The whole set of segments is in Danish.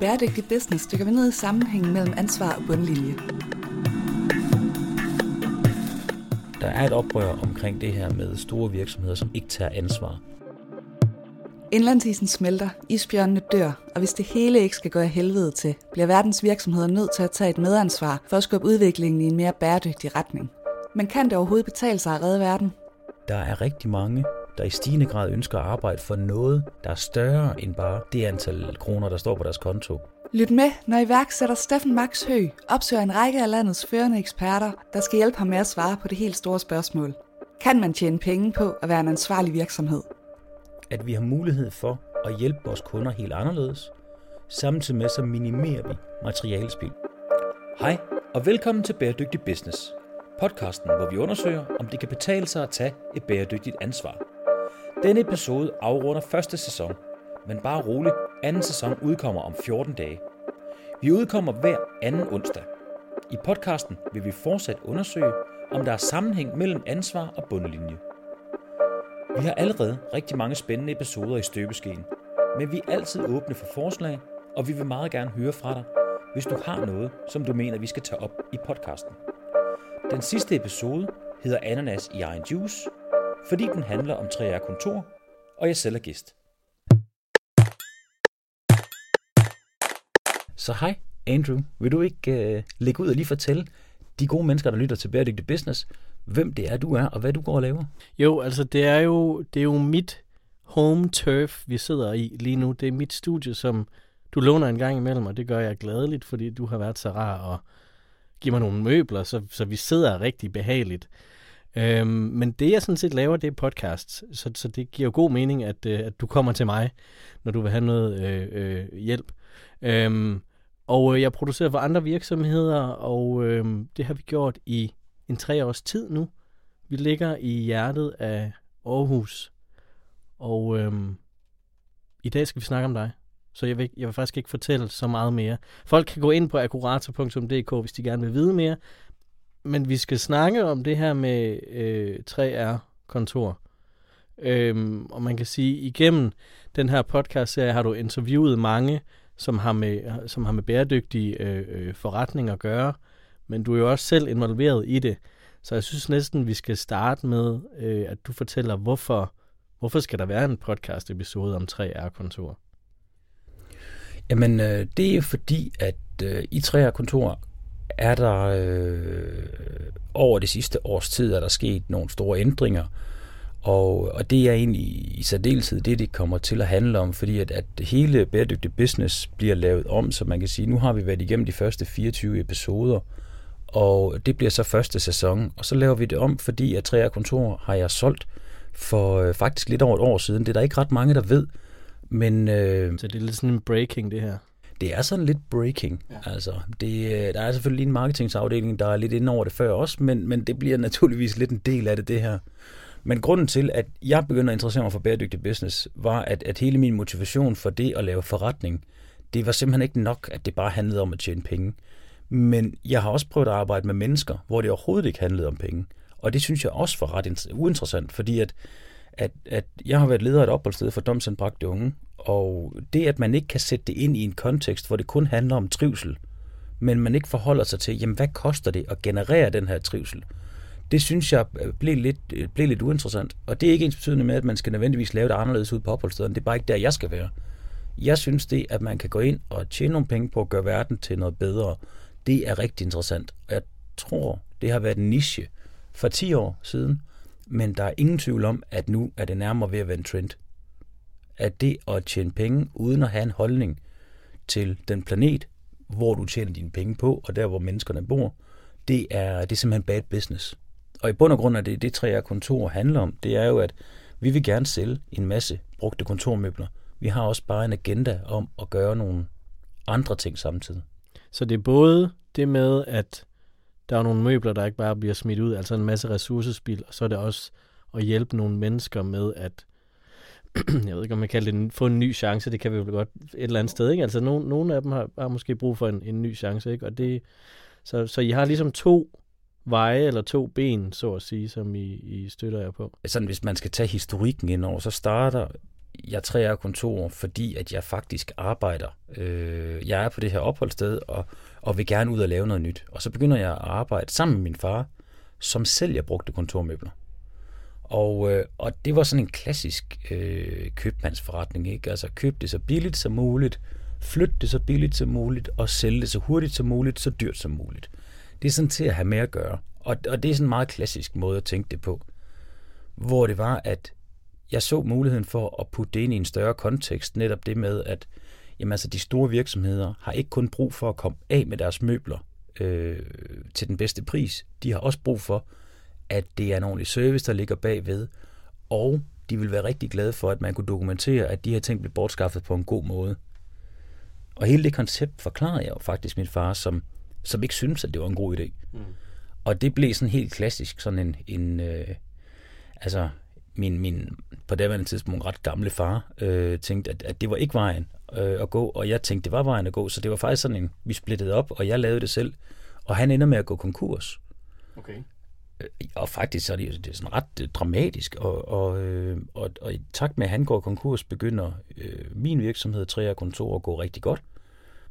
Bæredygtig Business dykker vi ned i sammenhængen mellem ansvar og bundlinje. Der er et oprør omkring det her med store virksomheder, som ikke tager ansvar. Indlandsisen smelter, isbjørnene dør, og hvis det hele ikke skal gå af helvede til, bliver verdens virksomheder nødt til at tage et medansvar for at skubbe udviklingen i en mere bæredygtig retning. Men kan det overhovedet betale sig at redde verden? Der er rigtig mange, der i stigende grad ønsker at arbejde for noget, der er større end bare det antal kroner, der står på deres konto. Lyt med, når iværksætter Steffen Max Hø opsøger en række af landets førende eksperter, der skal hjælpe ham med at svare på det helt store spørgsmål. Kan man tjene penge på at være en ansvarlig virksomhed? At vi har mulighed for at hjælpe vores kunder helt anderledes, samtidig med så minimerer vi materialespil. Hej og velkommen til Bæredygtig Business. Podcasten, hvor vi undersøger, om det kan betale sig at tage et bæredygtigt ansvar. Denne episode afrunder første sæson, men bare roligt, anden sæson udkommer om 14 dage. Vi udkommer hver anden onsdag. I podcasten vil vi fortsat undersøge, om der er sammenhæng mellem ansvar og bundlinje. Vi har allerede rigtig mange spændende episoder i støbeskeen, men vi er altid åbne for forslag, og vi vil meget gerne høre fra dig, hvis du har noget, som du mener, vi skal tage op i podcasten. Den sidste episode hedder Ananas i egen juice, fordi den handler om 3R kontor, og jeg selv er gæst. Så hej, Andrew. Vil du ikke uh, lægge ud og lige fortælle de gode mennesker, der lytter til Bæredygtig Business, hvem det er, du er, og hvad du går og laver? Jo, altså det er jo, det er jo mit home turf, vi sidder i lige nu. Det er mit studie, som du låner en gang imellem, og det gør jeg gladeligt, fordi du har været så rar og give mig nogle møbler, så, så vi sidder rigtig behageligt. Øhm, men det, jeg sådan set laver, det er podcast, så, så det giver jo god mening, at, øh, at du kommer til mig, når du vil have noget øh, øh, hjælp. Øhm, og øh, jeg producerer for andre virksomheder, og øh, det har vi gjort i en tre års tid nu. Vi ligger i hjertet af Aarhus, og øh, i dag skal vi snakke om dig. Så jeg vil, jeg vil faktisk ikke fortælle så meget mere. Folk kan gå ind på akurator.dk, hvis de gerne vil vide mere. Men vi skal snakke om det her med øh, 3R-kontor. Øhm, og man kan sige, igennem den her podcast-serie har du interviewet mange, som har med, som har med bæredygtige øh, øh, forretninger at gøre. Men du er jo også selv involveret i det. Så jeg synes næsten, vi skal starte med, øh, at du fortæller, hvorfor, hvorfor skal der være en podcast-episode om 3R-kontor? Jamen, øh, det er fordi, at øh, i 3R-kontor er der øh, over det sidste års tid, er der sket nogle store ændringer, og, og det er egentlig i særdeleshed det, det kommer til at handle om, fordi at, at hele bæredygtig business bliver lavet om, så man kan sige, nu har vi været igennem de første 24 episoder, og det bliver så første sæson, og så laver vi det om, fordi at 3 Kontor har jeg solgt for øh, faktisk lidt over et år siden. Det er der ikke ret mange, der ved, men... Øh, så det er lidt sådan en breaking, det her? Det er sådan lidt breaking. Ja. Altså, det, øh, der er selvfølgelig en marketingsafdeling, der er lidt inde over det før også, men, men det bliver naturligvis lidt en del af det, det her. Men grunden til, at jeg begyndte at interessere mig for bæredygtig business, var, at, at hele min motivation for det at lave forretning, det var simpelthen ikke nok, at det bare handlede om at tjene penge. Men jeg har også prøvet at arbejde med mennesker, hvor det overhovedet ikke handlede om penge. Og det synes jeg også var ret uinteressant, fordi at, at, at jeg har været leder af et opholdssted for domsindbragte unge, og det, at man ikke kan sætte det ind i en kontekst, hvor det kun handler om trivsel, men man ikke forholder sig til, jamen hvad koster det at generere den her trivsel? Det synes jeg øh, blev lidt, øh, blev lidt uinteressant. Og det er ikke ens betydende med, at man skal nødvendigvis lave det anderledes ud på opholdsstederne. Det er bare ikke der, jeg skal være. Jeg synes det, at man kan gå ind og tjene nogle penge på at gøre verden til noget bedre, det er rigtig interessant. Og jeg tror, det har været en niche for 10 år siden, men der er ingen tvivl om, at nu er det nærmere ved at være en trend at det at tjene penge uden at have en holdning til den planet, hvor du tjener dine penge på, og der hvor menneskerne bor, det er, det er simpelthen bad business. Og i bund og grund er det, det tre kontor handler om, det er jo, at vi vil gerne sælge en masse brugte kontormøbler. Vi har også bare en agenda om at gøre nogle andre ting samtidig. Så det er både det med, at der er nogle møbler, der ikke bare bliver smidt ud, altså en masse ressourcespil, og så er det også at hjælpe nogle mennesker med at jeg ved ikke, om man kan det få en ny chance, det kan vi jo godt et eller andet sted, ikke? Altså, nogle, nogle af dem har, har måske brug for en, en ny chance, ikke? Og det, så, så I har ligesom to veje eller to ben, så at sige, som I, I støtter jer på. Sådan, hvis man skal tage historikken ind over, så starter jeg træer kontor, fordi at jeg faktisk arbejder. Øh, jeg er på det her opholdssted, og, og vil gerne ud og lave noget nyt. Og så begynder jeg at arbejde sammen med min far, som sælger brugte kontormøbler. Og, øh, og det var sådan en klassisk øh, købmandsforretning, ikke? Altså køb det så billigt som muligt, flyt det så billigt som muligt, og sælge det så hurtigt som muligt, så dyrt som muligt. Det er sådan til at have med at gøre. Og, og det er sådan en meget klassisk måde at tænke det på. Hvor det var, at jeg så muligheden for at putte det ind i en større kontekst, netop det med, at jamen, altså, de store virksomheder har ikke kun brug for at komme af med deres møbler øh, til den bedste pris. De har også brug for, at det er en ordentlig service, der ligger bagved, og de vil være rigtig glade for, at man kunne dokumentere, at de her ting blev bortskaffet på en god måde. Og hele det koncept forklarede jeg jo faktisk min far, som, som ikke syntes, at det var en god idé. Mm. Og det blev sådan helt klassisk, sådan en, en øh, altså min, min på daværende tidspunkt ret gamle far øh, tænkte, at, at det var ikke vejen øh, at gå, og jeg tænkte, det var vejen at gå, så det var faktisk sådan en, vi splittede op, og jeg lavede det selv, og han ender med at gå konkurs. Okay. Øh, og faktisk så er det, det er sådan ret øh, dramatisk, og, og, øh, og, og i takt med, at han går konkurs, begynder øh, min virksomhed, Træer Kontor, at gå rigtig godt.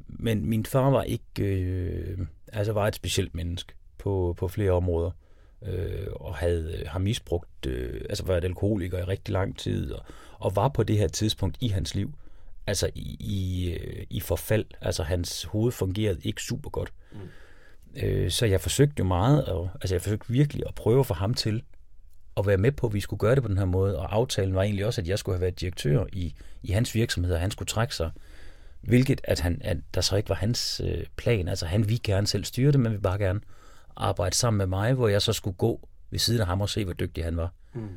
Men min far var ikke, øh, altså var et specielt menneske på, på flere områder øh, og havde har misbrugt, øh, altså været alkoholiker i rigtig lang tid, og, og var på det her tidspunkt i hans liv, altså i, i, øh, i forfald. Altså hans hoved fungerede ikke super godt. Mm. Øh, så jeg forsøgte jo meget, og, altså jeg forsøgte virkelig at prøve få ham til at være med på, at vi skulle gøre det på den her måde, og aftalen var egentlig også, at jeg skulle have været direktør i, i hans virksomhed, og han skulle trække sig, hvilket at, han, at der så ikke var hans øh, plan. Altså han ville gerne selv styre det, men vi bare gerne arbejde sammen med mig, hvor jeg så skulle gå ved siden af ham og se, hvor dygtig han var. Mm.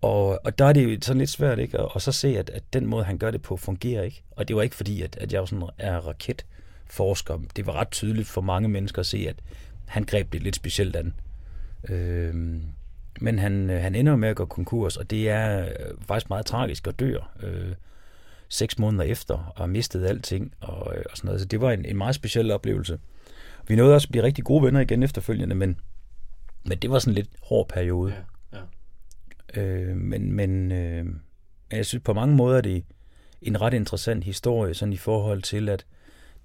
Og, og der er det jo sådan lidt svært, ikke? Og, og så se, at, at den måde, han gør det på, fungerer ikke. Og det var ikke fordi, at, at jeg sådan er raketforsker. Det var ret tydeligt for mange mennesker at se, at han greb det lidt specielt an. Øhm, men han, han ender med at gå konkurs, og det er faktisk meget tragisk at dør øh, seks måneder efter, og har mistet alting og, og sådan noget. Så det var en, en meget speciel oplevelse. Vi nåede også at blive rigtig gode venner igen efterfølgende, men, men det var sådan en lidt hård periode. Ja, ja. Øh, men men øh, jeg synes på mange måder, det er en ret interessant historie, sådan i forhold til, at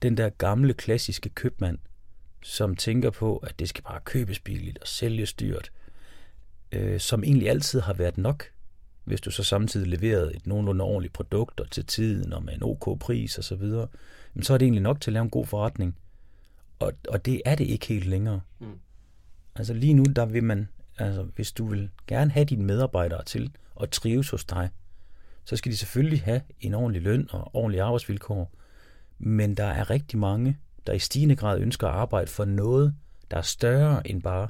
den der gamle, klassiske købmand, som tænker på, at det skal bare købes billigt og sælges dyrt, øh, som egentlig altid har været nok, hvis du så samtidig leverede et nogenlunde ordentligt produkt og til tiden og med en ok pris og så videre, så er det egentlig nok til at lave en god forretning. Og, og det er det ikke helt længere. Mm. Altså lige nu, der vil man, altså hvis du vil gerne have dine medarbejdere til at trives hos dig, så skal de selvfølgelig have en ordentlig løn og ordentlige arbejdsvilkår. Men der er rigtig mange, der i stigende grad ønsker at arbejde for noget, der er større end bare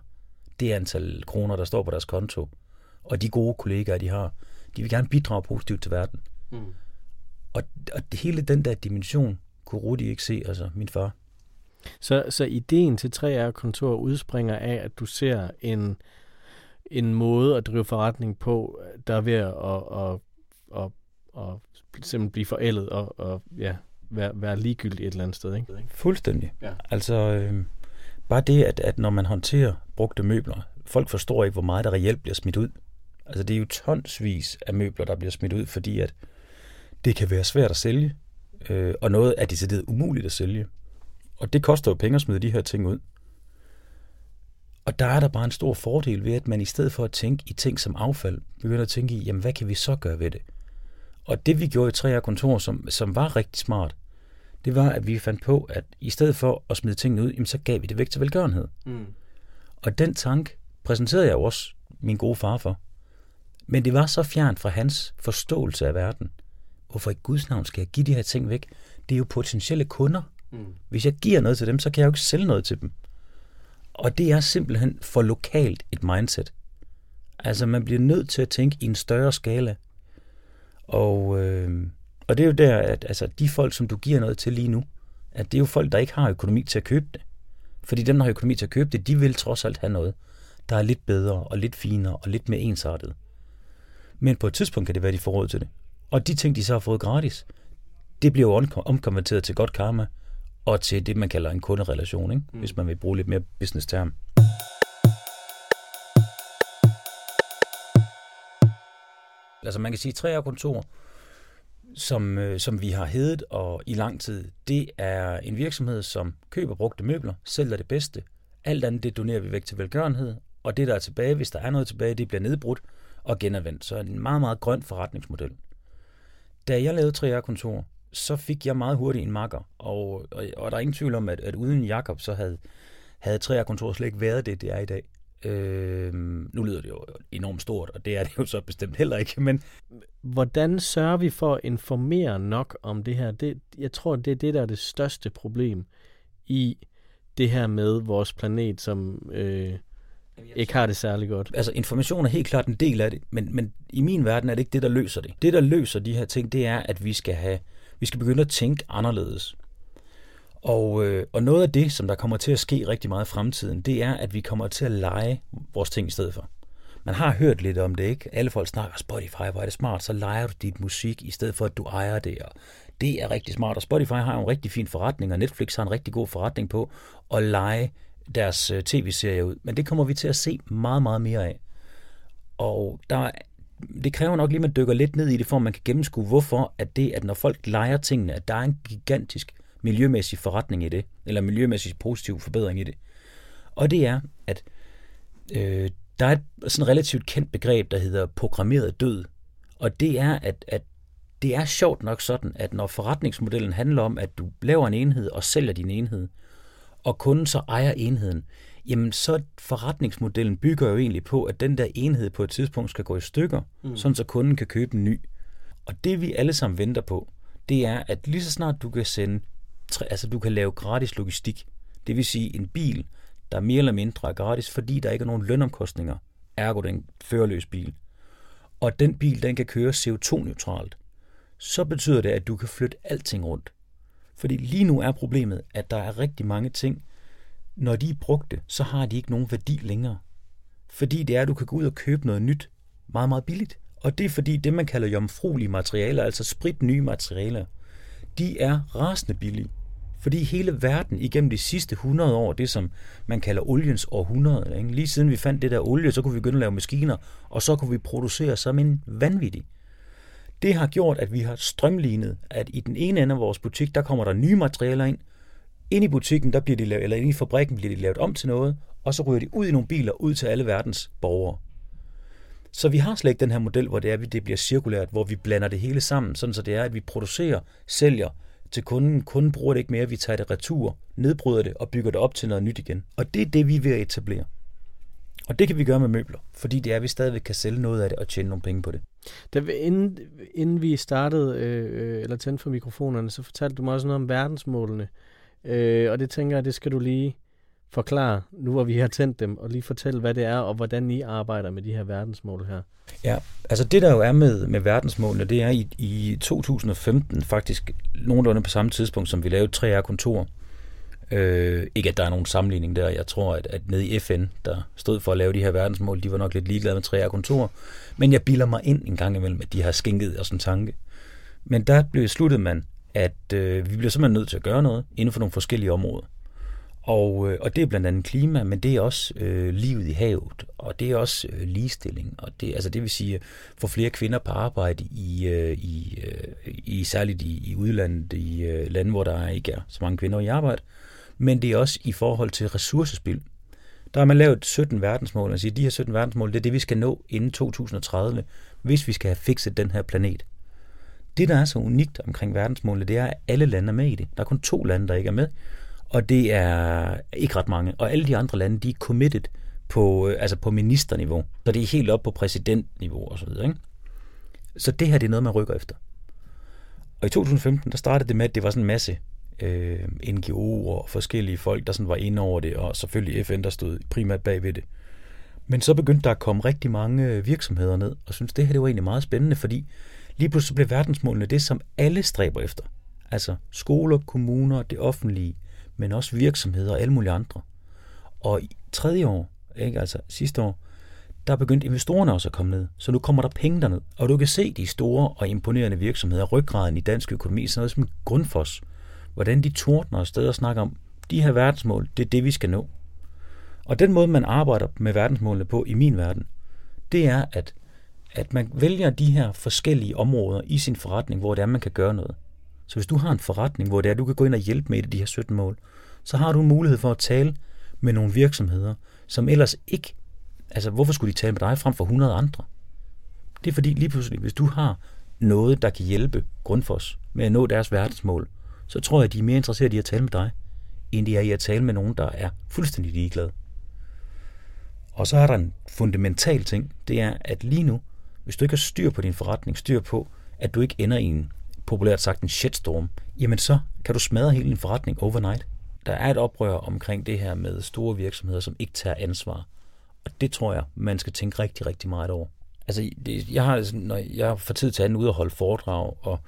det antal kroner, der står på deres konto, og de gode kollegaer, de har. De vil gerne bidrage positivt til verden. Mm. Og, og det hele den der dimension kunne Rudi ikke se, altså min far. Så, så ideen til 3R-kontor udspringer af, at du ser en, en måde at drive forretning på, der er ved at, at, at, at, at simpelthen blive forældet og, og ja, være, være ligegyldig et eller andet sted. Ikke? Fuldstændig. Ja. Altså, øh, bare det, at, at når man håndterer brugte møbler, folk forstår ikke, hvor meget der reelt bliver smidt ud. Altså, det er jo tonsvis af møbler, der bliver smidt ud, fordi at det kan være svært at sælge, øh, og noget er decideret umuligt at sælge. Og det koster jo penge at smide de her ting ud. Og der er der bare en stor fordel ved, at man i stedet for at tænke i ting som affald, begynder at tænke i, jamen hvad kan vi så gøre ved det? Og det vi gjorde i tre kontor, som, som var rigtig smart, det var, at vi fandt på, at i stedet for at smide tingene ud, jamen, så gav vi det væk til velgørenhed. Mm. Og den tank præsenterede jeg jo også min gode far for. Men det var så fjernt fra hans forståelse af verden. Hvorfor i Guds navn skal jeg give de her ting væk? Det er jo potentielle kunder. Mm. Hvis jeg giver noget til dem, så kan jeg jo ikke sælge noget til dem. Og det er simpelthen for lokalt et mindset. Altså man bliver nødt til at tænke i en større skala. Og, øh, og det er jo der, at altså, de folk, som du giver noget til lige nu, at det er jo folk, der ikke har økonomi til at købe det. Fordi dem, der har økonomi til at købe det, de vil trods alt have noget, der er lidt bedre og lidt finere og lidt mere ensartet. Men på et tidspunkt kan det være, at de får råd til det. Og de ting, de så har fået gratis, det bliver jo omkonverteret til godt karma, og til det, man kalder en kunderelation, ikke? Mm. hvis man vil bruge lidt mere business-term. Altså man kan sige, at tre kontor som, øh, som vi har heddet og i lang tid, det er en virksomhed, som køber brugte møbler, sælger det bedste. Alt andet, det donerer vi væk til velgørenhed, og det, der er tilbage, hvis der er noget tilbage, det bliver nedbrudt og genanvendt. Så en meget, meget grøn forretningsmodel. Da jeg lavede 3R-kontor, så fik jeg meget hurtigt en makker, og, og, og der er ingen tvivl om, at, at uden Jakob, så havde, havde 3R-kontor slet ikke været det, det er i dag. Øh, nu lyder det jo enormt stort, og det er det jo så bestemt heller ikke, men... Hvordan sørger vi for at informere nok om det her? Det, jeg tror, det er det, der er det største problem i det her med vores planet, som øh, ikke har det særlig godt. Altså information er helt klart en del af det, men, men i min verden er det ikke det, der løser det. Det, der løser de her ting, det er, at vi skal have, vi skal begynde at tænke anderledes. Og, øh, og noget af det, som der kommer til at ske rigtig meget i fremtiden, det er, at vi kommer til at lege vores ting i stedet for. Man har hørt lidt om det, ikke? Alle folk snakker, Spotify, hvor er det smart, så leger du dit musik, i stedet for, at du ejer det. Og det er rigtig smart, og Spotify har en rigtig fin forretning, og Netflix har en rigtig god forretning på at lege deres øh, tv-serier ud. Men det kommer vi til at se meget, meget mere af. Og der, det kræver nok lige, at man dykker lidt ned i det, for at man kan gennemskue, hvorfor at det, at når folk leger tingene, at der er en gigantisk miljømæssig forretning i det, eller miljømæssig positiv forbedring i det. Og det er, at øh, der er et sådan relativt kendt begreb, der hedder programmeret død. Og det er, at, at det er sjovt nok sådan, at når forretningsmodellen handler om, at du laver en enhed og sælger din enhed, og kunden så ejer enheden, jamen så forretningsmodellen bygger jo egentlig på, at den der enhed på et tidspunkt skal gå i stykker, mm. sådan så kunden kan købe en ny. Og det vi alle sammen venter på, det er, at lige så snart du kan sende altså du kan lave gratis logistik. Det vil sige en bil, der mere eller mindre er gratis, fordi der ikke er nogen lønomkostninger. Ergo den førerløs bil. Og den bil, den kan køre CO2-neutralt. Så betyder det, at du kan flytte alting rundt. Fordi lige nu er problemet, at der er rigtig mange ting, når de er brugte, så har de ikke nogen værdi længere. Fordi det er, at du kan gå ud og købe noget nyt meget, meget billigt. Og det er fordi det, man kalder jomfruelige materialer, altså sprit nye materialer, de er rasende billige. Fordi hele verden igennem de sidste 100 år, det som man kalder oliens århundrede, ikke? lige siden vi fandt det der olie, så kunne vi begynde at lave maskiner, og så kunne vi producere som en vanvittig. Det har gjort, at vi har strømlignet, at i den ene ende af vores butik, der kommer der nye materialer ind. Ind i butikken, der bliver de lavet, eller ind i fabrikken bliver de lavet om til noget, og så ryger de ud i nogle biler ud til alle verdens borgere. Så vi har slet ikke den her model, hvor det er, at det bliver cirkulært, hvor vi blander det hele sammen, sådan så det er, at vi producerer, sælger, til kunden. Kunden bruger det ikke mere, vi tager det retur, nedbryder det og bygger det op til noget nyt igen. Og det er det, vi er ved at etablere. Og det kan vi gøre med møbler, fordi det er, at vi stadigvæk kan sælge noget af det og tjene nogle penge på det. Da vi, inden, inden vi startede, øh, eller tændte for mikrofonerne, så fortalte du mig også noget om verdensmålene. Øh, og det tænker jeg, det skal du lige forklare, nu hvor vi har tændt dem, og lige fortælle, hvad det er, og hvordan I arbejder med de her verdensmål her. Ja, altså det der jo er med, med verdensmålene, det er i, i 2015 faktisk nogenlunde på samme tidspunkt, som vi lavede 3R-kontor. Øh, ikke at der er nogen sammenligning der. Jeg tror, at, at nede i FN, der stod for at lave de her verdensmål, de var nok lidt ligeglade med træer og kontor. Men jeg bilder mig ind en gang imellem, at de har skænket os en tanke. Men der blev sluttet man, at øh, vi bliver simpelthen nødt til at gøre noget inden for nogle forskellige områder. Og, øh, og det er blandt andet klima, men det er også øh, livet i havet, og det er også øh, ligestilling. Og det, altså det vil sige, få flere kvinder på arbejde i, øh, i, øh, i særligt i, i udlandet, i øh, lande, hvor der ikke er så mange kvinder i arbejde. Men det er også i forhold til ressourcespil. Der har man lavet 17 verdensmål, og siger, de her 17 verdensmål, det er det, vi skal nå inden 2030, hvis vi skal have fikset den her planet. Det, der er så unikt omkring verdensmålene, det er, at alle lande er med i det. Der er kun to lande, der ikke er med. Og det er ikke ret mange. Og alle de andre lande, de er committed på, øh, altså på ministerniveau. Så det er helt op på præsidentniveau og så videre. Ikke? Så det her, det er noget, man rykker efter. Og i 2015, der startede det med, at det var sådan en masse øh, NGO'er og forskellige folk, der sådan var inde over det, og selvfølgelig FN, der stod primært bag ved det. Men så begyndte der at komme rigtig mange øh, virksomheder ned, og synes det her det var egentlig meget spændende, fordi lige pludselig blev verdensmålene det, som alle stræber efter. Altså skoler, kommuner, det offentlige, men også virksomheder og alle mulige andre. Og i tredje år, ikke, altså sidste år, der er begyndt investorerne også at komme ned. Så nu kommer der penge derned. Og du kan se de store og imponerende virksomheder, ryggraden i dansk økonomi, sådan noget som Grundfos, hvordan de tordner afsted og snakker om, de her verdensmål, det er det, vi skal nå. Og den måde, man arbejder med verdensmålene på i min verden, det er, at at man vælger de her forskellige områder i sin forretning, hvor det er, man kan gøre noget. Så hvis du har en forretning, hvor det er, du kan gå ind og hjælpe med et af de her 17 mål, så har du en mulighed for at tale med nogle virksomheder, som ellers ikke, altså hvorfor skulle de tale med dig frem for 100 andre? Det er fordi lige pludselig, hvis du har noget, der kan hjælpe Grundfos med at nå deres verdensmål, så tror jeg, de er mere interesserede i at tale med dig, end de er i at tale med nogen, der er fuldstændig ligeglade. Og så er der en fundamental ting, det er, at lige nu, hvis du ikke har styr på din forretning, styr på, at du ikke ender i en, populært sagt, en shitstorm, jamen så kan du smadre hele din forretning overnight. Der er et oprør omkring det her med store virksomheder, som ikke tager ansvar. Og det tror jeg, man skal tænke rigtig, rigtig meget over. Altså, det, jeg har, når jeg for tid til anden ude og holde foredrag, og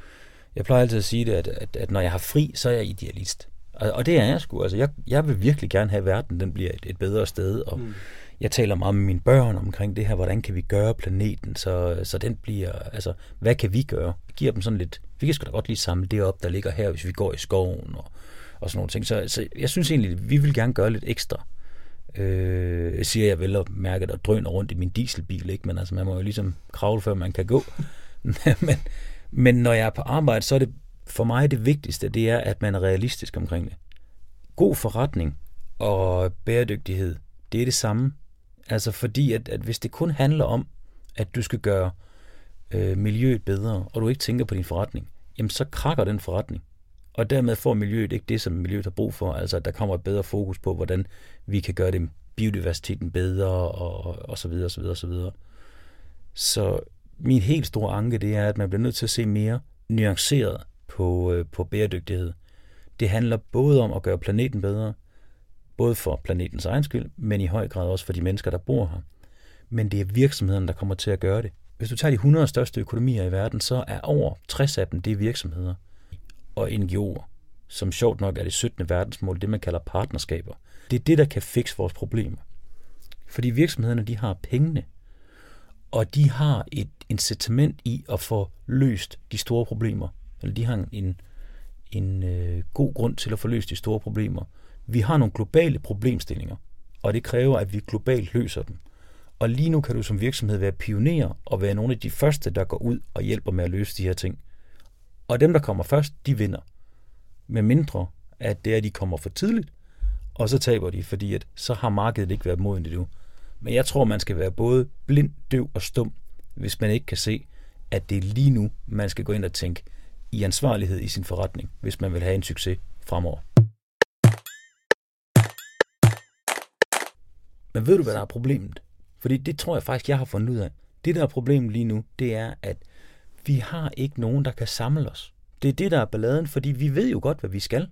jeg plejer altid at sige det, at, at, at når jeg har fri, så er jeg idealist. Og, og det er jeg sgu. Altså, jeg, jeg vil virkelig gerne have, at verden den bliver et, et bedre sted, og mm. jeg taler meget med mine børn omkring det her, hvordan kan vi gøre planeten, så, så den bliver, altså, hvad kan vi gøre? Jeg giver dem sådan lidt, vi kan sgu da godt lige samle det op, der ligger her, hvis vi går i skoven, og, og sådan nogle ting. Så, så jeg synes egentlig, at vi vil gerne gøre lidt ekstra. Øh, siger jeg vel at mærke, at drøner rundt i min dieselbil, ikke? men altså, man må jo ligesom kravle, før man kan gå. men, men når jeg er på arbejde, så er det for mig det vigtigste, det er, at man er realistisk omkring det. God forretning og bæredygtighed, det er det samme. Altså fordi, at, at hvis det kun handler om, at du skal gøre øh, miljøet bedre, og du ikke tænker på din forretning, jamen så krakker den forretning. Og dermed får miljøet ikke det, som miljøet har brug for. Altså, at der kommer et bedre fokus på, hvordan vi kan gøre det biodiversiteten bedre, og, og så videre, og så videre, og så videre. Så min helt store anke, det er, at man bliver nødt til at se mere nuanceret på, øh, på bæredygtighed. Det handler både om at gøre planeten bedre, både for planetens egen skyld, men i høj grad også for de mennesker, der bor her. Men det er virksomhederne, der kommer til at gøre det. Hvis du tager de 100 største økonomier i verden, så er over 60 af dem det er virksomheder og NGO'er, som sjovt nok er det 17. verdensmål, det man kalder partnerskaber. Det er det, der kan fikse vores problemer. Fordi virksomhederne, de har pengene, og de har et incitament i at få løst de store problemer. Eller de har en, en øh, god grund til at få løst de store problemer. Vi har nogle globale problemstillinger, og det kræver, at vi globalt løser dem. Og lige nu kan du som virksomhed være pioner og være nogle af de første, der går ud og hjælper med at løse de her ting. Og dem, der kommer først, de vinder. Med mindre, at det er, at de kommer for tidligt, og så taber de, fordi at så har markedet ikke været moden endnu. Men jeg tror, man skal være både blind, døv og stum, hvis man ikke kan se, at det er lige nu, man skal gå ind og tænke i ansvarlighed i sin forretning, hvis man vil have en succes fremover. Men ved du, hvad der er problemet? Fordi det tror jeg faktisk, jeg har fundet ud af. Det, der er problemet lige nu, det er, at vi har ikke nogen, der kan samle os. Det er det, der er balladen, fordi vi ved jo godt, hvad vi skal.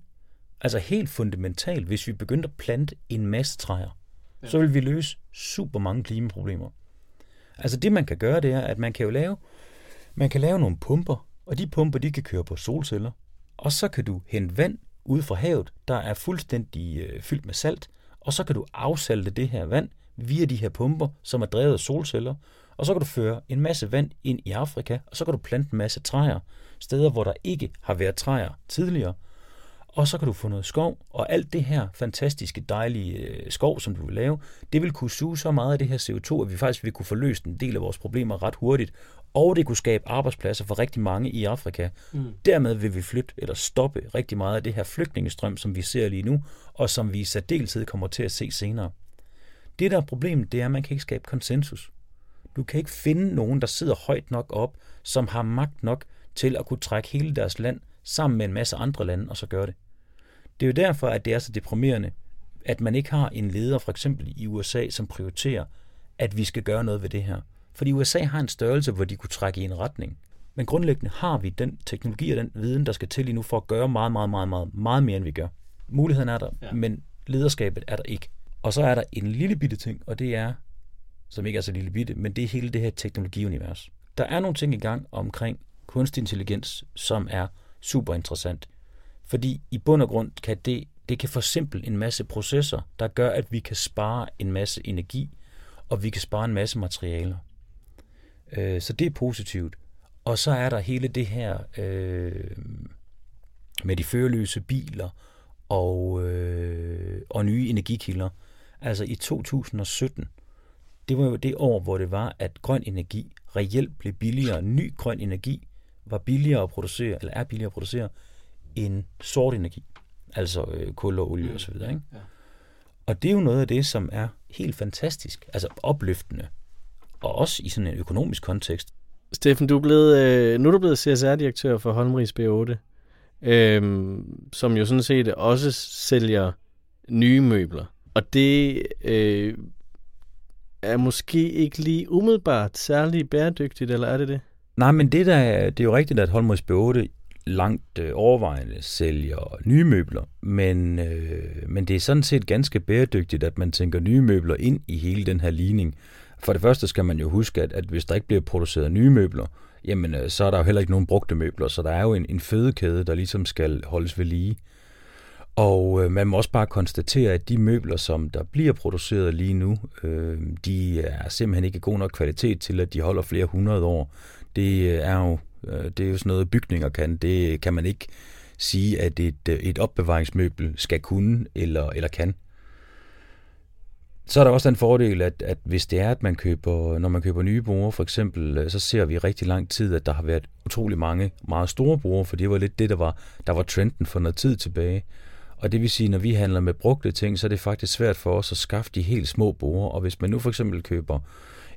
Altså helt fundamentalt, hvis vi begyndte at plante en masse træer, ja. så vil vi løse super mange klimaproblemer. Altså det, man kan gøre, det er, at man kan jo lave, man kan lave nogle pumper, og de pumper, de kan køre på solceller. Og så kan du hente vand ud fra havet, der er fuldstændig øh, fyldt med salt, og så kan du afsalte det her vand via de her pumper, som er drevet af solceller, og så kan du føre en masse vand ind i Afrika, og så kan du plante en masse træer, steder hvor der ikke har været træer tidligere, og så kan du få noget skov, og alt det her fantastiske, dejlige øh, skov, som du vil lave, det vil kunne suge så meget af det her CO2, at vi faktisk vil kunne få løst en del af vores problemer ret hurtigt, og det kunne skabe arbejdspladser for rigtig mange i Afrika. Mm. Dermed vil vi flytte eller stoppe rigtig meget af det her flygtningestrøm, som vi ser lige nu, og som vi i særdeleshed kommer til at se senere. Det, der er problemet, det er, at man kan ikke skabe konsensus. Du kan ikke finde nogen, der sidder højt nok op, som har magt nok til at kunne trække hele deres land sammen med en masse andre lande, og så gøre det. Det er jo derfor, at det er så deprimerende, at man ikke har en leder, for eksempel i USA, som prioriterer, at vi skal gøre noget ved det her. Fordi USA har en størrelse, hvor de kunne trække i en retning. Men grundlæggende har vi den teknologi og den viden, der skal til lige nu for at gøre meget, meget, meget, meget, meget mere, end vi gør. Muligheden er der, ja. men lederskabet er der ikke. Og så er der en lille bitte ting, og det er, som ikke er så lille bitte, men det er hele det her teknologiunivers. Der er nogle ting i gang omkring kunstig intelligens, som er super interessant. Fordi i bund og grund kan det, det kan forsimple en masse processer, der gør, at vi kan spare en masse energi, og vi kan spare en masse materialer. Øh, så det er positivt. Og så er der hele det her øh, med de førerløse biler og, øh, og nye energikilder. Altså i 2017, det var jo det år, hvor det var, at grøn energi reelt blev billigere. Ny grøn energi var billigere at producere, eller er billigere at producere, end sort energi. Altså øh, kul og olie osv. Ikke? Ja. Og det er jo noget af det, som er helt fantastisk, altså opløftende, og også i sådan en økonomisk kontekst. Steffen, du er blevet, øh, nu er du blevet CSR-direktør for Holmris B8, øh, som jo sådan set også sælger nye møbler. Og det øh, er måske ikke lige umiddelbart særlig bæredygtigt, eller er det det? Nej, men det, der, det er jo rigtigt, at Holmris B8 langt øh, overvejende sælger nye møbler, men, øh, men det er sådan set ganske bæredygtigt, at man tænker nye møbler ind i hele den her ligning. For det første skal man jo huske, at, at hvis der ikke bliver produceret nye møbler, jamen øh, så er der jo heller ikke nogen brugte møbler, så der er jo en, en fødekæde, der ligesom skal holdes ved lige. Og øh, man må også bare konstatere, at de møbler, som der bliver produceret lige nu, øh, de er simpelthen ikke god nok kvalitet til, at de holder flere hundrede år. Det øh, er jo, Øh, det er jo sådan noget, bygninger kan. Det kan man ikke sige, at et, øh, et opbevaringsmøbel skal kunne eller, eller kan. Så er der også den fordel, at, at hvis det er, at man køber, når man køber nye borer for eksempel, øh, så ser vi rigtig lang tid, at der har været utrolig mange meget store borer, for det var lidt det, der var, der var trenden for noget tid tilbage. Og det vil sige, når vi handler med brugte ting, så er det faktisk svært for os at skaffe de helt små borer. Og hvis man nu for eksempel køber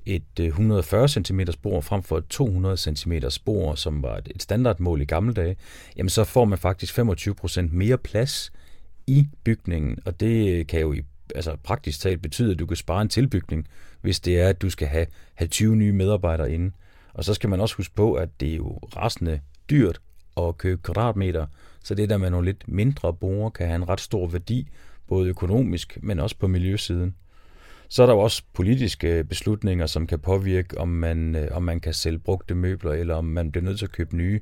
et 140 cm spor frem for et 200 cm spor, som var et standardmål i gamle dage, jamen så får man faktisk 25% mere plads i bygningen, og det kan jo i altså praktisk talt betyde, at du kan spare en tilbygning, hvis det er, at du skal have, have 20 nye medarbejdere inde. Og så skal man også huske på, at det er jo rasende dyrt at købe kvadratmeter, så det der med nogle lidt mindre borer kan have en ret stor værdi, både økonomisk, men også på miljøsiden. Så er der jo også politiske øh, beslutninger, som kan påvirke, om man, øh, om man kan sælge brugte møbler, eller om man bliver nødt til at købe nye.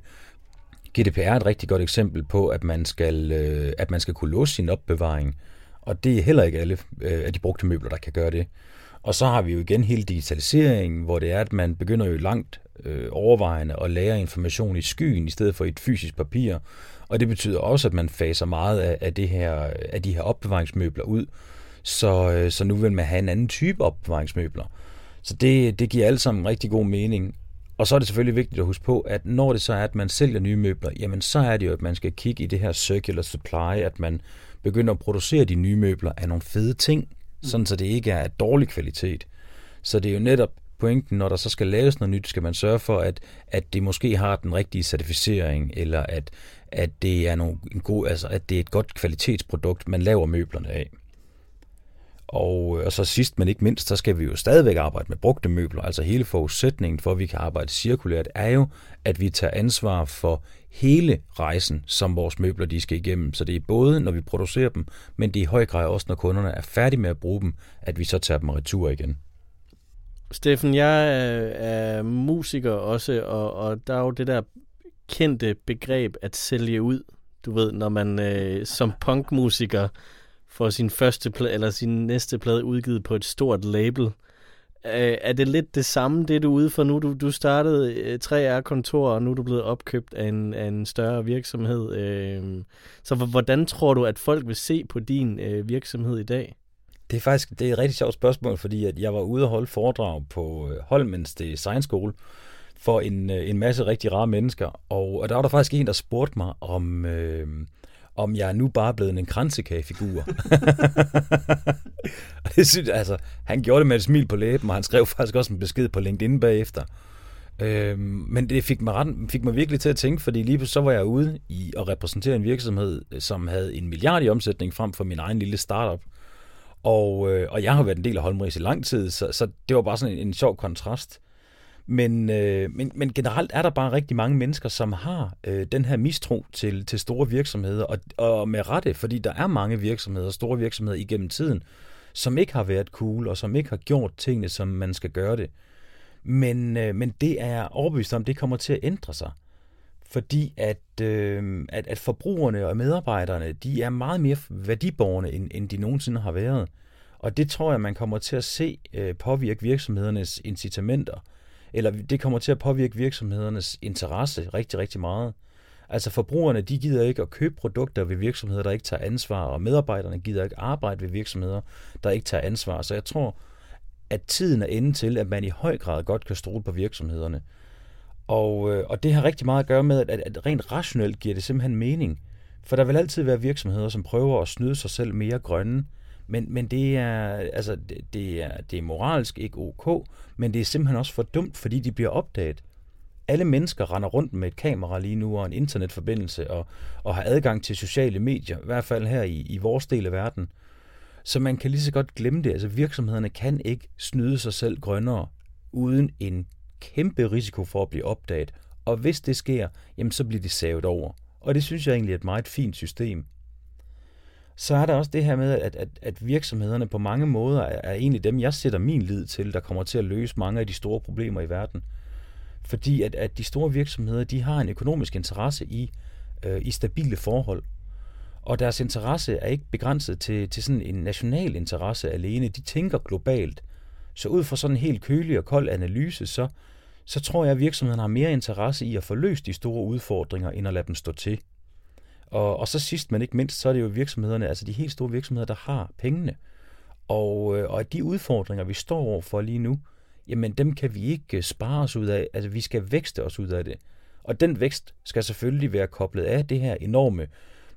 GDPR er et rigtig godt eksempel på, at man skal, øh, at man skal kunne låse sin opbevaring, og det er heller ikke alle af de brugte møbler, der kan gøre det. Og så har vi jo igen hele digitaliseringen, hvor det er, at man begynder jo langt øh, overvejende at lære information i skyen, i stedet for i et fysisk papir. Og det betyder også, at man faser meget af, af, det her, af de her opbevaringsmøbler ud. Så, øh, så nu vil man have en anden type opbevaringsmøbler. Så det, det giver alt sammen rigtig god mening. Og så er det selvfølgelig vigtigt at huske på, at når det så er, at man sælger nye møbler, jamen så er det jo, at man skal kigge i det her circular supply, at man begynder at producere de nye møbler af nogle fede ting, sådan så det ikke er af dårlig kvalitet. Så det er jo netop pointen, når der så skal laves noget nyt, skal man sørge for, at, at det måske har den rigtige certificering, eller at, at det er nogle, en god, altså, at det er et godt kvalitetsprodukt, man laver møblerne af. Og, øh, og så sidst, men ikke mindst, så skal vi jo stadigvæk arbejde med brugte møbler. Altså hele forudsætningen for, at vi kan arbejde cirkulært, er jo, at vi tager ansvar for hele rejsen, som vores møbler de skal igennem. Så det er både, når vi producerer dem, men det er i høj grad også, når kunderne er færdige med at bruge dem, at vi så tager dem retur igen. Steffen, jeg øh, er musiker også, og, og der er jo det der kendte begreb at sælge ud. Du ved, når man øh, som punkmusiker får sin første plade, eller sin næste plade udgivet på et stort label. Øh, er det lidt det samme, det du er ude for nu? Du, du startede øh, 3R-kontor, og nu er du blevet opkøbt af en, af en større virksomhed. Øh, så hvordan tror du, at folk vil se på din øh, virksomhed i dag? Det er faktisk det er et rigtig sjovt spørgsmål, fordi at jeg var ude og holde foredrag på øh, Holmens Design School for en, øh, en masse rigtig rare mennesker, og, og der var der faktisk en, der spurgte mig om... Øh, om jeg er nu bare blevet en kransekagefigur. og det synes, altså, han gjorde det med et smil på læben, og han skrev faktisk også en besked på LinkedIn bagefter. Øhm, men det fik mig, ret, fik mig virkelig til at tænke, fordi lige så var jeg ude i at repræsentere en virksomhed, øh, som havde en milliard i omsætning frem for min egen lille startup. Og, øh, og jeg har været en del af Holmris i lang tid, så, så det var bare sådan en, en sjov kontrast. Men, øh, men, men generelt er der bare rigtig mange mennesker, som har øh, den her mistro til, til store virksomheder, og, og med rette, fordi der er mange virksomheder, store virksomheder igennem tiden, som ikke har været cool, og som ikke har gjort tingene, som man skal gøre det. Men, øh, men det er overbevist om, det kommer til at ændre sig. Fordi at, øh, at, at forbrugerne og medarbejderne, de er meget mere værdiborgerne, end, end de nogensinde har været. Og det tror jeg, man kommer til at se øh, påvirke virksomhedernes incitamenter eller det kommer til at påvirke virksomhedernes interesse rigtig, rigtig meget. Altså forbrugerne, de gider ikke at købe produkter ved virksomheder, der ikke tager ansvar, og medarbejderne gider ikke arbejde ved virksomheder, der ikke tager ansvar. Så jeg tror, at tiden er inde til, at man i høj grad godt kan stole på virksomhederne. Og, øh, og det har rigtig meget at gøre med, at, at rent rationelt giver det simpelthen mening. For der vil altid være virksomheder, som prøver at snyde sig selv mere grønne, men, men det, er, altså, det, det, er, det er moralsk ikke ok, men det er simpelthen også for dumt, fordi de bliver opdaget. Alle mennesker render rundt med et kamera lige nu og en internetforbindelse og, og har adgang til sociale medier, i hvert fald her i, i vores del af verden. Så man kan lige så godt glemme det. Altså virksomhederne kan ikke snyde sig selv grønnere uden en kæmpe risiko for at blive opdaget. Og hvis det sker, jamen så bliver de savet over. Og det synes jeg egentlig er et meget fint system. Så er der også det her med, at, at, at virksomhederne på mange måder er, er egentlig dem, jeg sætter min lid til, der kommer til at løse mange af de store problemer i verden. Fordi at, at de store virksomheder, de har en økonomisk interesse i, øh, i stabile forhold. Og deres interesse er ikke begrænset til, til sådan en national interesse alene. De tænker globalt. Så ud fra sådan en helt kølig og kold analyse, så, så tror jeg, at virksomheden har mere interesse i at få løst de store udfordringer, end at lade dem stå til. Og, og så sidst, men ikke mindst, så er det jo virksomhederne, altså de helt store virksomheder, der har pengene. Og, øh, og de udfordringer, vi står overfor lige nu, jamen dem kan vi ikke øh, spare os ud af. Altså vi skal vækste os ud af det. Og den vækst skal selvfølgelig være koblet af det her enorme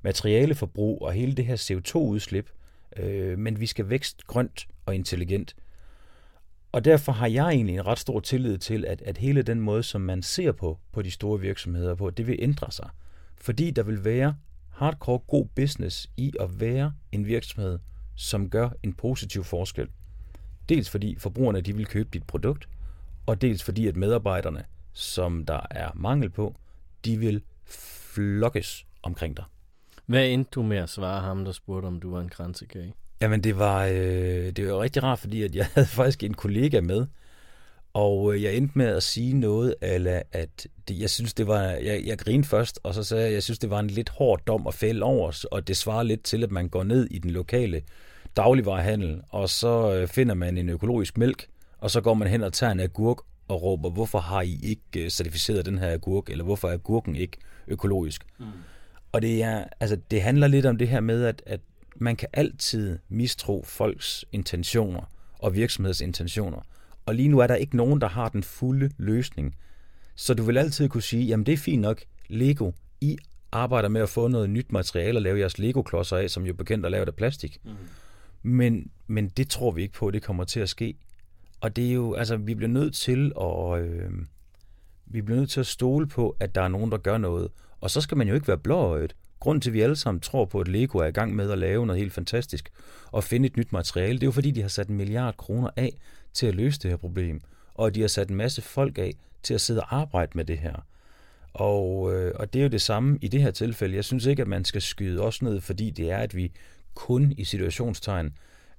materialeforbrug og hele det her CO2-udslip. Øh, men vi skal vækst grønt og intelligent. Og derfor har jeg egentlig en ret stor tillid til, at, at hele den måde, som man ser på, på de store virksomheder på, det vil ændre sig. Fordi der vil være hardcore god business i at være en virksomhed, som gør en positiv forskel. Dels fordi forbrugerne de vil købe dit produkt, og dels fordi at medarbejderne, som der er mangel på, de vil flokkes omkring dig. Hvad endte du med at svare ham, der spurgte, om du var en kransekage? Jamen, det var, øh, det var rigtig rart, fordi at jeg havde faktisk en kollega med, og øh, jeg endte med at sige noget, eller at det, jeg synes, det var, jeg, jeg grinede først, og så sagde jeg, at jeg synes, det var en lidt hård dom at fælde over, og det svarer lidt til, at man går ned i den lokale dagligvarehandel, og så øh, finder man en økologisk mælk, og så går man hen og tager en agurk og råber, hvorfor har I ikke øh, certificeret den her agurk, eller hvorfor er agurken ikke økologisk? Mm. Og det, er, altså, det handler lidt om det her med, at, at man kan altid mistro folks intentioner og virksomheders intentioner. Og lige nu er der ikke nogen, der har den fulde løsning. Så du vil altid kunne sige, jamen det er fint nok, Lego, I arbejder med at få noget nyt materiale og lave jeres Lego-klodser af, som jo er bekendt at lave af plastik. Mm. Men, men det tror vi ikke på, at det kommer til at ske. Og det er jo, altså, vi bliver nødt til at, øh, vi bliver nødt til at stole på, at der er nogen, der gør noget. Og så skal man jo ikke være blåøjet. Grunden til, at vi alle sammen tror på, at Lego er i gang med at lave noget helt fantastisk og finde et nyt materiale, det er jo fordi, de har sat en milliard kroner af til at løse det her problem. Og de har sat en masse folk af til at sidde og arbejde med det her. Og, øh, og det er jo det samme i det her tilfælde. Jeg synes ikke, at man skal skyde os ned, fordi det er, at vi kun i situationstegn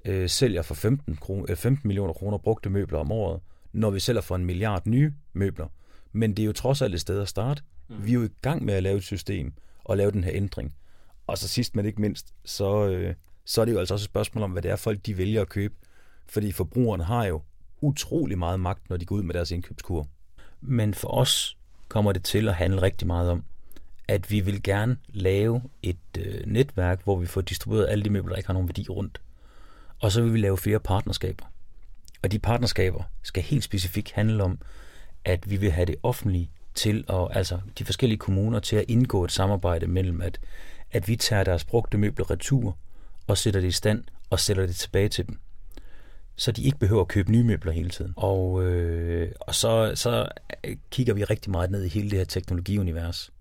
øh, sælger for 15, kron, øh, 15 millioner kroner brugte møbler om året, når vi sælger for en milliard nye møbler. Men det er jo trods alt et sted at starte. Mm. Vi er jo i gang med at lave et system og lave den her ændring. Og så sidst men ikke mindst, så, øh, så er det jo altså også et spørgsmål om, hvad det er folk, de vælger at købe. Fordi forbrugerne har jo utrolig meget magt, når de går ud med deres indkøbskur. Men for os kommer det til at handle rigtig meget om, at vi vil gerne lave et øh, netværk, hvor vi får distribueret alle de møbler, der ikke har nogen værdi rundt. Og så vil vi lave flere partnerskaber. Og de partnerskaber skal helt specifikt handle om, at vi vil have det offentlige til at, altså de forskellige kommuner til at indgå et samarbejde mellem, at, at vi tager deres brugte møbler retur og sætter det i stand og sætter det tilbage til dem. Så de ikke behøver at købe nye møbler hele tiden. Og, øh, og så, så kigger vi rigtig meget ned i hele det her teknologiunivers.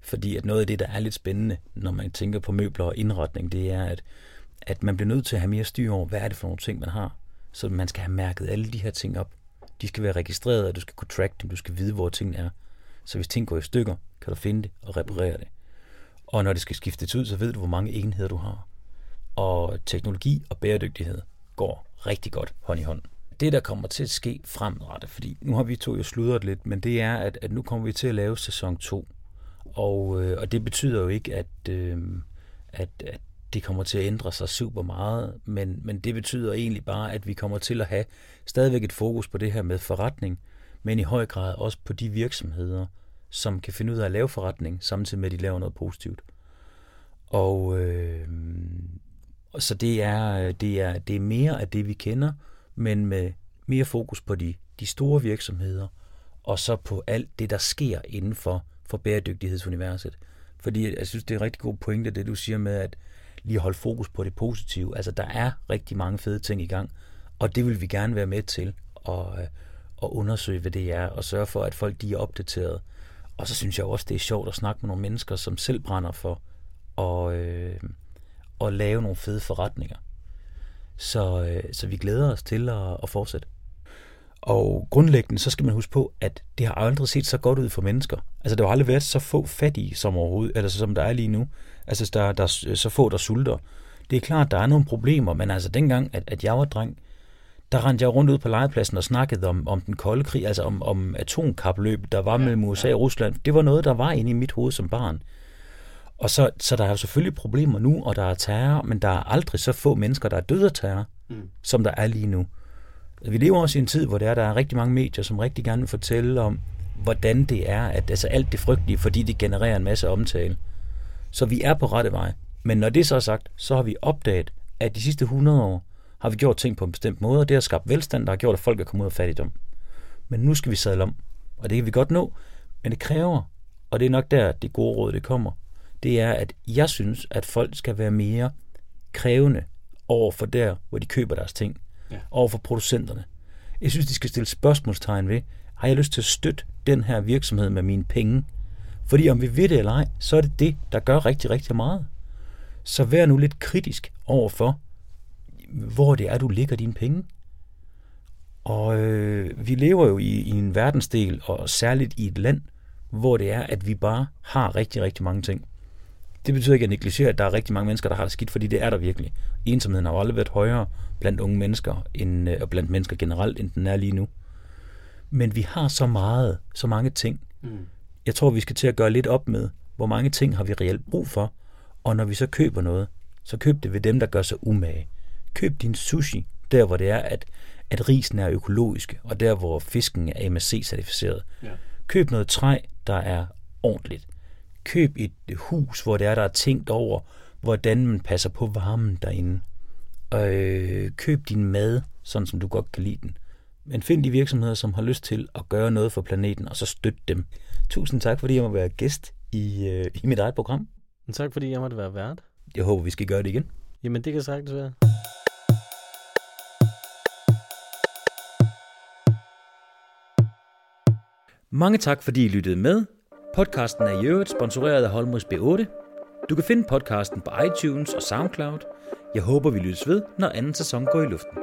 Fordi at noget af det, der er lidt spændende, når man tænker på møbler og indretning, det er, at, at man bliver nødt til at have mere styr over, hvad er det for nogle ting, man har. Så man skal have mærket alle de her ting op. De skal være registreret, og du skal kunne track dem, du skal vide, hvor tingene er. Så hvis ting går i stykker, kan du finde det og reparere det. Og når det skal skiftes ud, så ved du, hvor mange enheder du har. Og teknologi og bæredygtighed går rigtig godt hånd i hånd. Det, der kommer til at ske fremadrettet, fordi nu har vi to jo sludret lidt, men det er, at, at nu kommer vi til at lave sæson 2. Og, øh, og det betyder jo ikke, at, øh, at, at det kommer til at ændre sig super meget, men, men det betyder egentlig bare, at vi kommer til at have stadigvæk et fokus på det her med forretning, men i høj grad også på de virksomheder, som kan finde ud af at lave forretning, samtidig med, at de laver noget positivt. Og øh, så det er, det, er, det er mere af det, vi kender, men med mere fokus på de, de store virksomheder, og så på alt det, der sker inden for, for bæredygtighedsuniverset. Fordi jeg synes, det er en rigtig god pointe, det du siger med, at lige holde fokus på det positive. Altså, der er rigtig mange fede ting i gang, og det vil vi gerne være med til at, at undersøge, hvad det er, og sørge for, at folk de er opdateret. Og så synes jeg også, det er sjovt at snakke med nogle mennesker, som selv brænder for at, øh, at lave nogle fede forretninger. Så, øh, så vi glæder os til at, at fortsætte. Og grundlæggende, så skal man huske på, at det har aldrig set så godt ud for mennesker. Altså, der har aldrig været så få fattige som overhovedet, eller som der er lige nu. Altså, der, der er så få, der sulter. Det er klart, der er nogle problemer, men altså, dengang, at, at jeg var dreng, der rendte jeg rundt ud på legepladsen og snakkede om, om den kolde krig, altså om, om atomkapløb, der var mellem USA og Rusland. Det var noget, der var inde i mit hoved som barn. Og så, så der er jo selvfølgelig problemer nu, og der er terror, men der er aldrig så få mennesker, der er døde af terror, mm. som der er lige nu. Vi lever også i en tid, hvor der er, der er rigtig mange medier, som rigtig gerne vil fortælle om, hvordan det er, at altså alt det frygtelige, fordi det genererer en masse omtale. Så vi er på rette vej. Men når det så er sagt, så har vi opdaget, at de sidste 100 år har vi gjort ting på en bestemt måde, og det har skabt velstand, der har gjort, at folk er kommet ud af fattigdom. Men nu skal vi sadle om, og det kan vi godt nå, men det kræver, og det er nok der, det gode råd det kommer, det er, at jeg synes, at folk skal være mere krævende over for der, hvor de køber deres ting, ja. over for producenterne. Jeg synes, de skal stille spørgsmålstegn ved, har jeg lyst til at støtte den her virksomhed med mine penge? Fordi om vi ved det eller ej, så er det det, der gør rigtig, rigtig meget. Så vær nu lidt kritisk over for, hvor det er, du ligger dine penge. Og øh, vi lever jo i, i en verdensdel, og særligt i et land, hvor det er, at vi bare har rigtig, rigtig mange ting. Det betyder ikke, at jeg negligerer, at der er rigtig mange mennesker, der har det skidt, fordi det er der virkelig. Ensomheden har jo aldrig været højere blandt unge mennesker, end, øh, og blandt mennesker generelt, end den er lige nu. Men vi har så meget, så mange ting. Mm. Jeg tror, vi skal til at gøre lidt op med, hvor mange ting har vi reelt brug for, og når vi så køber noget, så køb det ved dem, der gør sig umage. Køb din sushi, der hvor det er, at, at risen er økologisk, og der hvor fisken er MSC-certificeret. Ja. Køb noget træ, der er ordentligt. Køb et hus, hvor det er, der er tænkt over, hvordan man passer på varmen derinde. Og øh, køb din mad, sådan som du godt kan lide den. Men find de virksomheder, som har lyst til at gøre noget for planeten, og så støt dem. Tusind tak, fordi jeg må være gæst i, øh, i mit eget program. Tak, fordi jeg måtte være vært. Jeg håber, vi skal gøre det igen. Jamen, det kan sagtens være. Mange tak, fordi I lyttede med. Podcasten er i øvrigt sponsoreret af Holmrids B8. Du kan finde podcasten på iTunes og SoundCloud. Jeg håber, vi lyttes ved, når anden sæson går i luften.